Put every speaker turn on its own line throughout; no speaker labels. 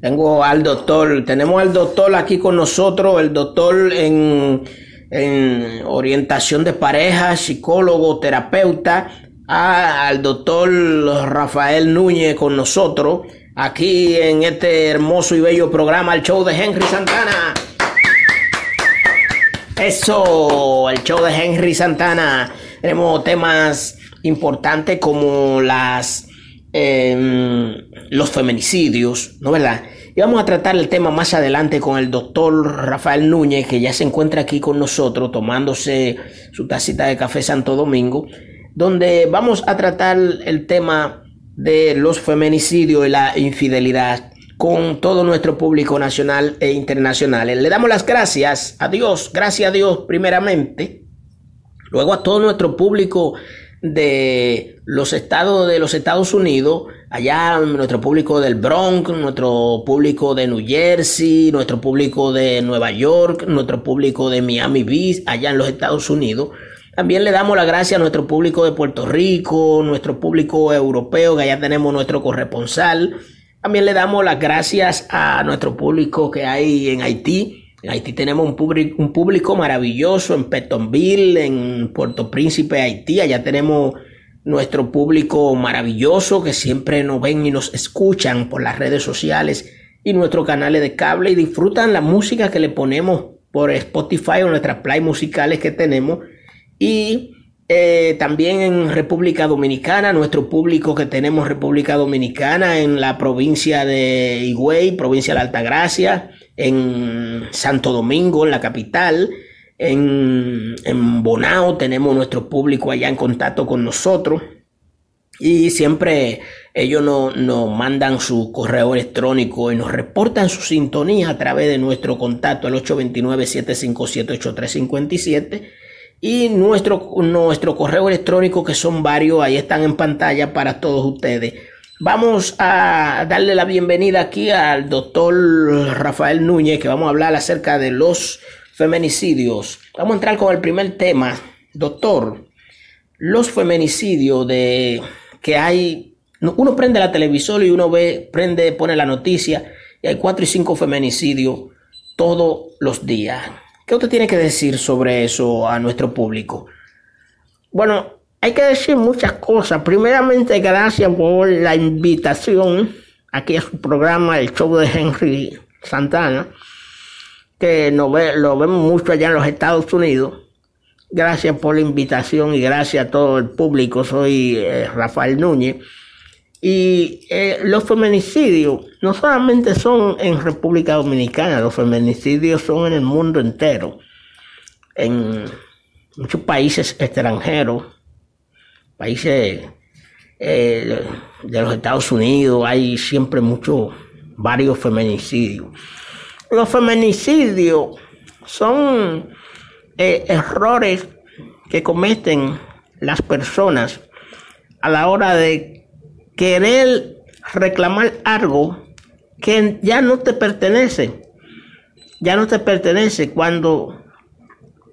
Tengo al doctor, tenemos al doctor aquí con nosotros, el doctor en, en orientación de pareja, psicólogo, terapeuta, al doctor Rafael Núñez con nosotros, aquí en este hermoso y bello programa, el show de Henry Santana. Eso, el show de Henry Santana. Tenemos temas importantes como las em, los feminicidios, ¿no verdad? Y vamos a tratar el tema más adelante con el doctor Rafael Núñez, que ya se encuentra aquí con nosotros tomándose su tacita de café Santo Domingo, donde vamos a tratar el tema de los feminicidios y la infidelidad con todo nuestro público nacional e internacional. Le damos las gracias a Dios, gracias a Dios primeramente, luego a todo nuestro público de los estados de los Estados Unidos, allá nuestro público del Bronx, nuestro público de New Jersey, nuestro público de Nueva York, nuestro público de Miami Beach, allá en los Estados Unidos. También le damos las gracias a nuestro público de Puerto Rico, nuestro público europeo, que allá tenemos nuestro corresponsal. También le damos las gracias a nuestro público que hay en Haití. En Haití tenemos un público, maravilloso en Petonville, en Puerto Príncipe, Haití. Allá tenemos nuestro público maravilloso que siempre nos ven y nos escuchan por las redes sociales y nuestros canales de cable y disfrutan la música que le ponemos por Spotify o nuestras play musicales que tenemos. Y eh, también en República Dominicana, nuestro público que tenemos en República Dominicana, en la provincia de Higüey, provincia de Altagracia, en Santo Domingo, en la capital, en, en Bonao tenemos nuestro público allá en contacto con nosotros. Y siempre ellos nos, nos mandan su correo electrónico y nos reportan su sintonía a través de nuestro contacto, el 829-757-8357 y nuestro, nuestro correo electrónico, que son varios, ahí están en pantalla para todos ustedes. Vamos a darle la bienvenida aquí al doctor Rafael Núñez, que vamos a hablar acerca de los feminicidios. Vamos a entrar con el primer tema. Doctor, los feminicidios de que hay, uno prende la televisor y uno ve, prende, pone la noticia y hay cuatro y cinco feminicidios todos los días. ¿Qué usted tiene que decir sobre eso a nuestro público?
Bueno, hay que decir muchas cosas. Primeramente, gracias por la invitación aquí a su programa, el show de Henry Santana, que lo, vemos mucho allá en los Estados Unidos. Gracias por la invitación y gracias a todo el público. Soy eh, Rafael Núñez. Y eh, los feminicidios no solamente son en República Dominicana, los feminicidios son en el mundo entero. En muchos países extranjeros, países eh, de los Estados Unidos, hay siempre muchos, varios feminicidios. Los feminicidios son eh, errores que cometen las personas a la hora de querer reclamar algo que ya no te pertenece. Ya no te pertenece cuando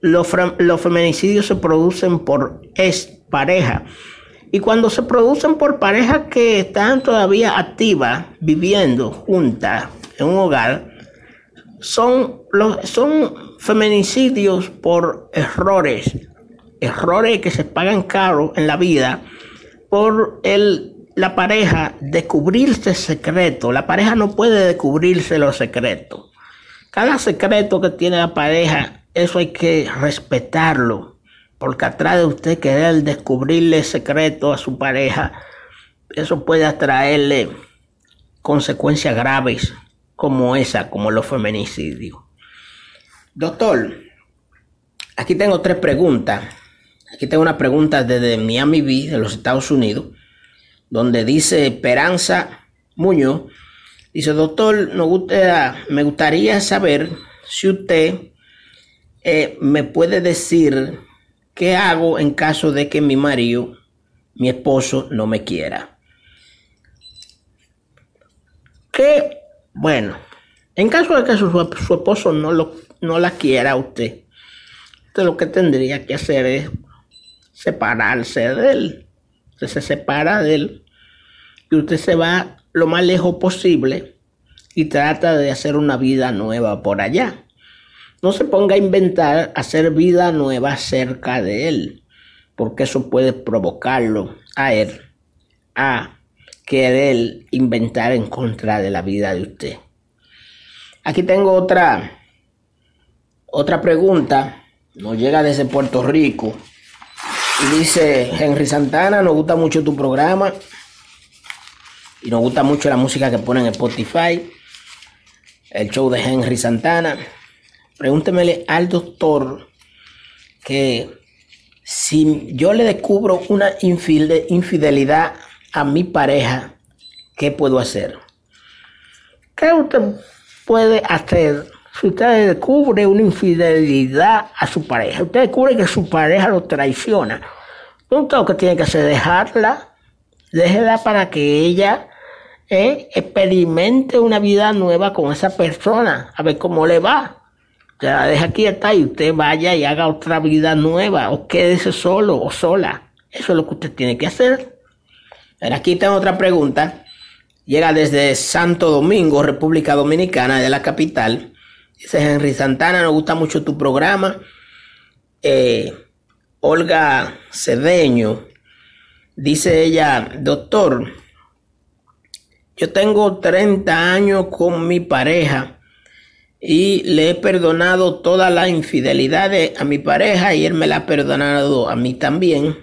los, los feminicidios se producen por ex pareja. Y cuando se producen por parejas que están todavía activas, viviendo juntas en un hogar, son, los, son feminicidios por errores, errores que se pagan caro en la vida por el la pareja descubrirse secreto. La pareja no puede descubrirse los secretos. Cada secreto que tiene la pareja, eso hay que respetarlo. Porque atrás de usted querer descubrirle secreto a su pareja, eso puede atraerle consecuencias graves como esa, como los feminicidios.
Doctor, aquí tengo tres preguntas. Aquí tengo una pregunta desde Miami Beach, de los Estados Unidos donde dice Esperanza Muñoz, dice, doctor, me gustaría saber si usted eh, me puede decir qué hago en caso de que mi marido, mi esposo, no me quiera. Que, bueno, en caso de que su, esposo no, lo, no la quiera a usted, usted lo que tendría que hacer es separarse de él se separa de él y usted se va lo más lejos posible
y trata de hacer una vida nueva por allá. No se ponga a inventar hacer vida nueva cerca de él, porque eso puede provocarlo a él a querer inventar en contra de la vida de usted. Aquí tengo otra otra pregunta, nos llega desde Puerto Rico y dice Henry Santana, nos gusta mucho tu programa y nos gusta mucho la música que ponen en Spotify, el show de Henry Santana. Pregúntemele al doctor que si yo le descubro una infidelidad a mi pareja, ¿qué puedo hacer? ¿Qué usted puede hacer si usted descubre una infidelidad a su pareja? Usted descubre que su pareja lo traiciona. Lo que tiene que hacer es dejarla, déjela para que ella eh, experimente una vida nueva con esa persona, a ver cómo le va la deja quieta y usted vaya y haga otra vida nueva o quédese solo o sola. Eso es lo que usted tiene que hacer. Aquí tengo otra pregunta. Llega desde Santo Domingo, República Dominicana, de la capital. Dice Henry Santana, nos gusta mucho tu programa. Eh, Olga Cedeño, dice ella, doctor, yo tengo 30 años con mi pareja y le he perdonado toda la infidelidad a mi pareja y él me la ha perdonado a mí también,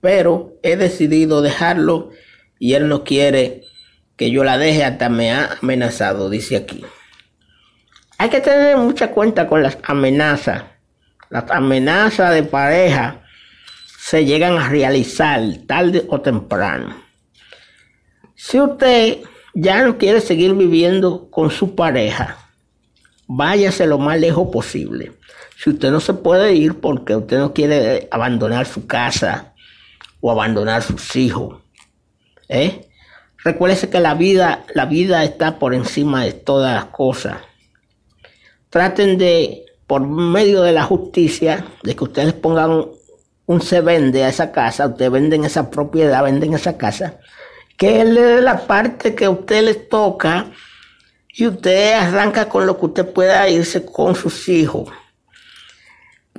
pero he decidido dejarlo y él no quiere que yo la deje hasta me ha amenazado, dice aquí. Hay que tener mucha cuenta con las amenazas. Las amenazas de pareja se llegan a realizar tarde o temprano. Si usted ya no quiere seguir viviendo con su pareja, váyase lo más lejos posible. Si usted no se puede ir porque usted no quiere abandonar su casa o abandonar sus hijos, ¿eh? recuérdese que la vida, la vida está por encima de todas las cosas. Traten de, por medio de la justicia, de que ustedes pongan un se vende a esa casa, ustedes venden esa propiedad, venden esa casa, que él la parte que a usted les toca y usted arranca con lo que usted pueda irse con sus hijos.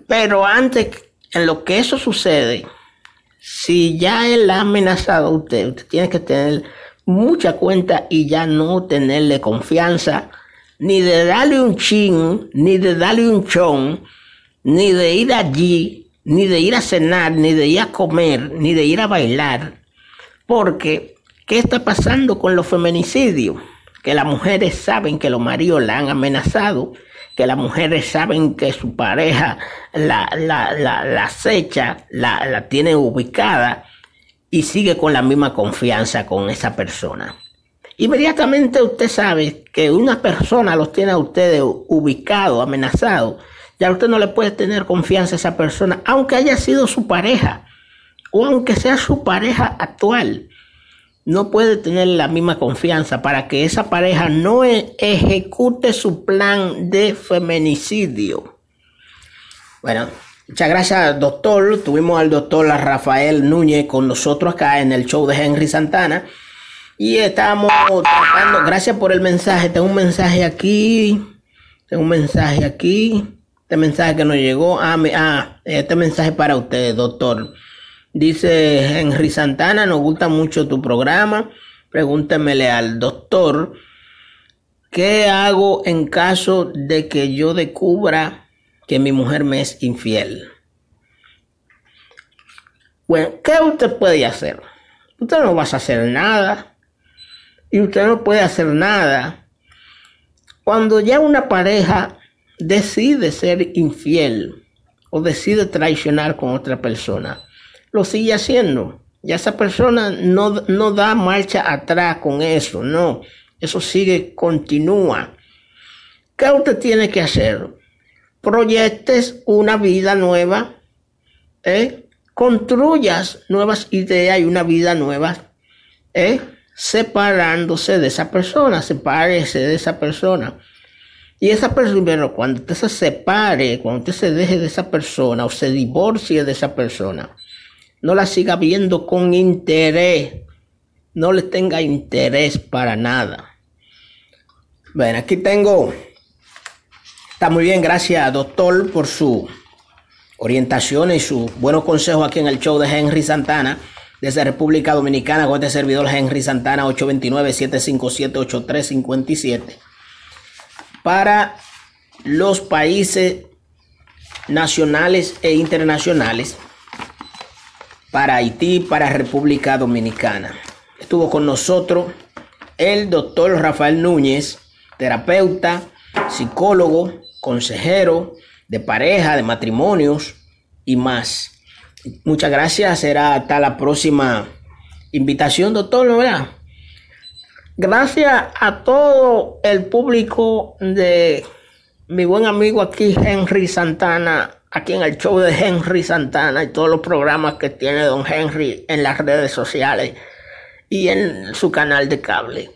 Pero antes, en lo que eso sucede, si ya él ha amenazado a usted, usted tiene que tener mucha cuenta y ya no tenerle confianza, ni de darle un chin, ni de darle un chon, ni de ir allí, ni de ir a cenar, ni de ir a comer, ni de ir a bailar. Porque, ¿qué está pasando con los feminicidios? Que las mujeres saben que los maridos la han amenazado, que las mujeres saben que su pareja la, la, la, acecha, la, la tiene ubicada y sigue con la misma confianza con esa persona. Inmediatamente usted sabe que una persona los tiene a ustedes ubicado, amenazado, ya usted no le puede tener confianza a esa persona, aunque haya sido su pareja o aunque sea su pareja actual no puede tener la misma confianza para que esa pareja no e-, ejecute su plan de feminicidio. Bueno, muchas gracias doctor. Tuvimos al doctor Rafael Núñez con nosotros acá en el show de Henry Santana. Y estábamos tratando, gracias por el mensaje. Tengo un mensaje aquí. Tengo un mensaje aquí. Este mensaje que nos llegó. Ah, ah este mensaje para usted, doctor. Dice Henry Santana, nos gusta mucho tu programa. Pregúntemele al doctor, ¿qué hago en caso de que yo descubra que mi mujer me es infiel? Bueno, ¿qué usted puede hacer? Usted no va a hacer nada. Y usted no puede hacer nada. Cuando ya una pareja decide ser infiel o decide traicionar con otra persona, lo sigue haciendo. Ya esa persona no, no da marcha atrás con eso, no. Eso sigue, continúa. ¿Qué usted tiene que hacer? Proyectes una vida nueva, ¿eh? construyas nuevas ideas y una vida nueva, ¿eh? separándose de esa persona, sepárese de esa persona. Y esa persona, cuando usted se separe, cuando usted se deje de esa persona o se divorcie de esa persona, no la siga viendo con interés, no le tenga interés para nada.
Bueno, aquí tengo. Está muy bien, gracias, doctor, por su orientación y su buenos consejos aquí en el show de Henry Santana. Desde República Dominicana, con este servidor Henry Santana, 829-757-8357. Para los países nacionales e internacionales, para Haití, para República Dominicana. Estuvo con nosotros el doctor Rafael Núñez, terapeuta, psicólogo, consejero de pareja, de matrimonios y más. Muchas gracias. Será hasta la próxima invitación, doctor.
Gracias a todo el público de mi buen amigo aquí, Henry Santana, aquí en el show de Henry Santana y todos los programas que tiene don Henry en las redes sociales y en su canal de cable.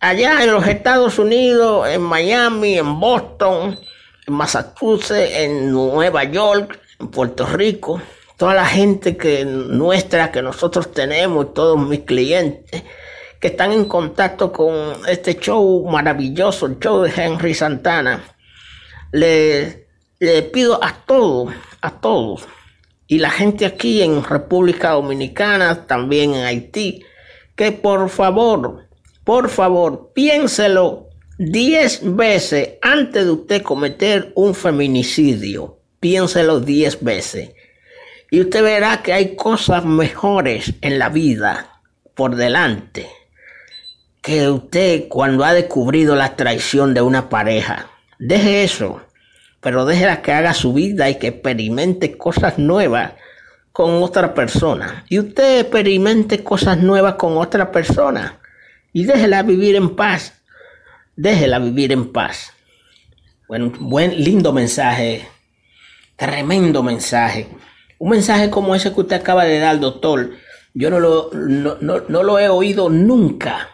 Allá en los Estados Unidos, en Miami, en Boston, en Massachusetts, en Nueva York, en Puerto Rico, toda la gente que nuestra que nosotros tenemos, todos mis clientes que están en contacto con este show maravilloso, el show de Henry Santana, le, le pido a todos, a todos, y la gente aquí en República Dominicana, también en Haití, que por favor, por favor, piénselo diez veces antes de usted cometer un feminicidio. Piénselo diez veces. Y usted verá que hay cosas mejores en la vida por delante que usted cuando ha descubrido la traición de una pareja. Deje eso, pero déjela que haga su vida y que experimente cosas nuevas con otra persona. Y usted experimente cosas nuevas con otra persona. Y déjela vivir en paz. Déjela vivir en paz. Bueno, buen, lindo mensaje. Tremendo mensaje. Un mensaje como ese que usted acaba de dar, doctor. Yo no lo, no, no lo he oído nunca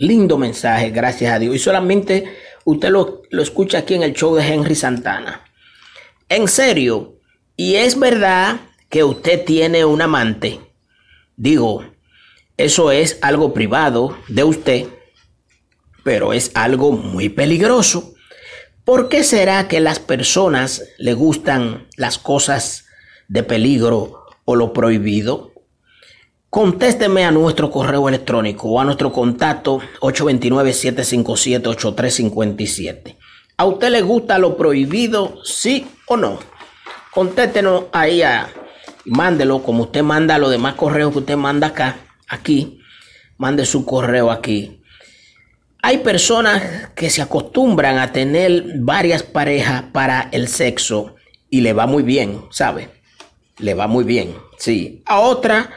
Lindo mensaje, gracias a Dios. Y solamente usted lo, escucha aquí en el show de Henry Santana. En serio, y es verdad que usted tiene un amante. Digo, eso es algo privado de usted, pero es algo muy peligroso. ¿Por qué será que las personas le gustan las cosas de peligro o lo prohibido? Contésteme a nuestro correo electrónico o a nuestro contacto 829-757-8357. ¿A usted le gusta lo prohibido, sí o no? Contéstenos ahí a, mándelo como usted manda los demás correos que usted manda acá, aquí. Mande su correo aquí. Hay personas que se acostumbran a tener varias parejas para el sexo y le va muy bien, ¿sabe? Le va muy bien, sí. A otra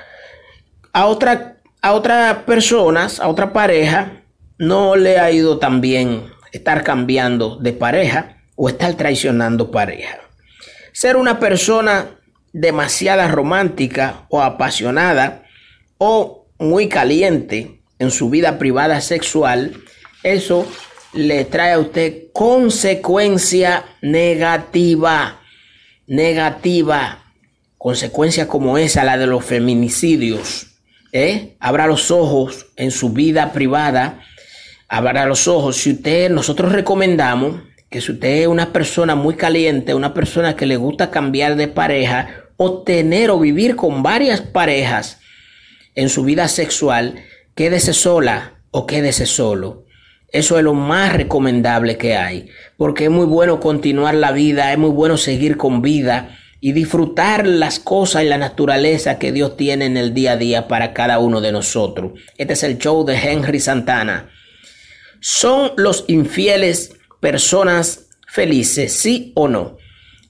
a otra a otras personas, a otra pareja, no le ha ido tan bien estar cambiando de pareja o estar traicionando pareja. Ser una persona demasiada romántica o apasionada o muy caliente en su vida privada sexual, eso le trae a usted consecuencia negativa, negativa, consecuencia como esa, la de los feminicidios ¿eh? abra los ojos en su vida privada, abra los ojos. Si usted, nosotros recomendamos que si usted es una persona muy caliente, una persona que le gusta cambiar de pareja o tener o vivir con varias parejas en su vida sexual, quédese sola o quédese solo. Eso es lo más recomendable que hay, porque es muy bueno continuar la vida, es muy bueno seguir con vida y disfrutar las cosas y la naturaleza que Dios tiene en el día a día para cada uno de nosotros. Este es el show de Henry Santana. ¿Son los infieles personas felices, sí o no?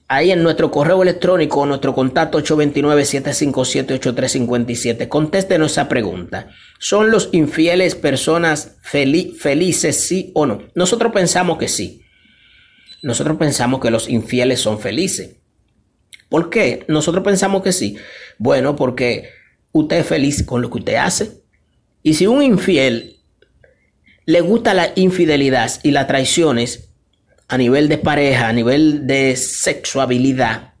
Ahí en nuestro correo electrónico, nuestro contacto 829-757-8357, contéstenos esa pregunta. ¿Son los infieles personas felices, sí o no? Nosotros pensamos que sí. Nosotros pensamos que los infieles son felices. ¿Por qué? Nosotros pensamos que sí. Bueno, porque usted es feliz con lo que usted hace. Y si un infiel le gusta la infidelidad y las traiciones a nivel de pareja, a nivel de sexuabilidad,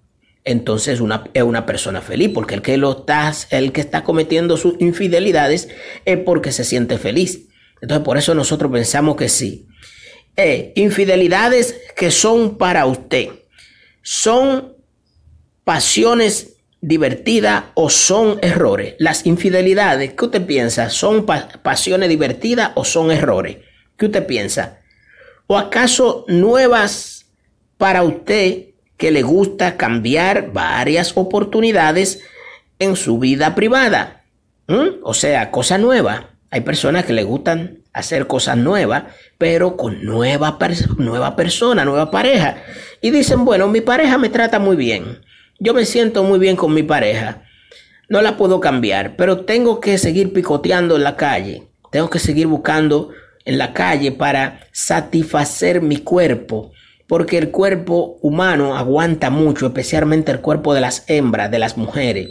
entonces una, es una persona feliz, porque el que, lo está, el que está cometiendo sus infidelidades es porque se siente feliz. Entonces por eso nosotros pensamos que sí.
Eh, infidelidades que son para usted. ¿Son pasiones divertidas o son errores? Las infidelidades, ¿qué usted piensa? ¿Son pasiones divertidas o son errores? ¿Qué usted piensa? ¿O acaso nuevas para usted que le gusta cambiar varias oportunidades en su vida privada? ¿Mm? O sea, cosa nueva. Hay personas que le gustan hacer cosas nuevas, pero con nueva, nueva persona, nueva pareja. Y dicen, bueno, mi pareja me trata muy bien. Yo me siento muy bien con mi pareja. No la puedo cambiar, pero tengo que seguir picoteando en la calle. Tengo que seguir buscando en la calle para satisfacer mi cuerpo. Porque el cuerpo humano aguanta mucho, especialmente el cuerpo de las hembras, de las mujeres.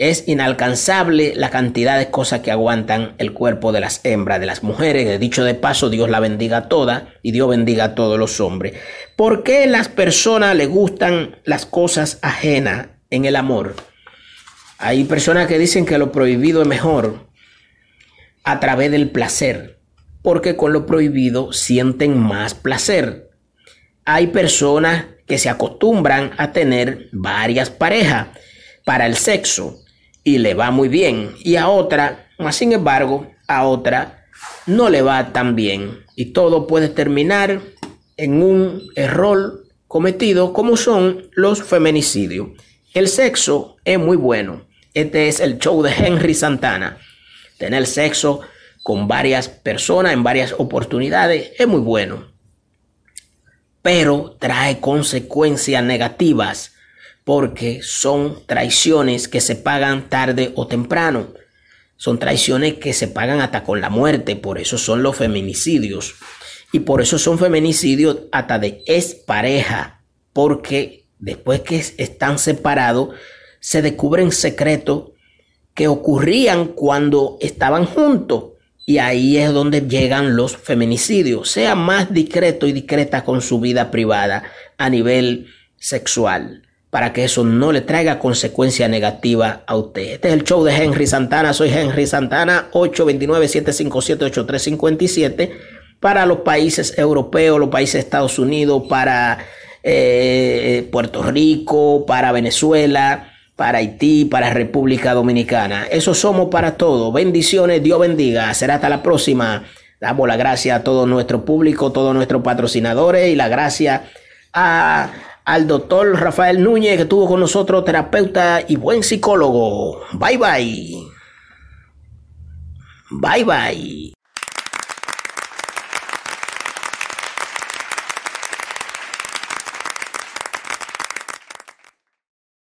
Es inalcanzable la cantidad de cosas que aguantan el cuerpo de las hembras, de las mujeres. De dicho de paso, Dios la bendiga toda y Dios bendiga a todos los hombres. ¿Por qué las personas le gustan las cosas ajenas en el amor? Hay personas que dicen que lo prohibido es mejor a través del placer, porque con lo prohibido sienten más placer. Hay personas que se acostumbran a tener varias parejas para el sexo y le va muy bien. Y a otra, más sin embargo, a otra no le va tan bien. Y todo puede terminar en un error cometido como son los feminicidios. El sexo es muy bueno. Este es el show de Henry Santana. Tener sexo con varias personas en varias oportunidades es muy bueno. Pero trae consecuencias negativas porque son traiciones que se pagan tarde o temprano. Son traiciones que se pagan hasta con la muerte, por eso son los feminicidios. Y por eso son feminicidios hasta de pareja porque después que están separados, se descubren secretos que ocurrían cuando estaban juntos. Y ahí es donde llegan los feminicidios. Sea más discreto y discreta con su vida privada a nivel sexual para que eso no le traiga consecuencia negativa a usted. Este es el show de Henry Santana. Soy Henry Santana, 829-757-8357 para los países europeos, los países de Estados Unidos, para eh, Puerto Rico, para Venezuela, para Haití, para República Dominicana. Eso somos para todos. Bendiciones, Dios bendiga. Será hasta la próxima. Damos la gracia a todo nuestro público, todos nuestros patrocinadores y la gracia a al doctor Rafael Núñez, que estuvo con nosotros, terapeuta y buen psicólogo. Bye bye. Bye bye.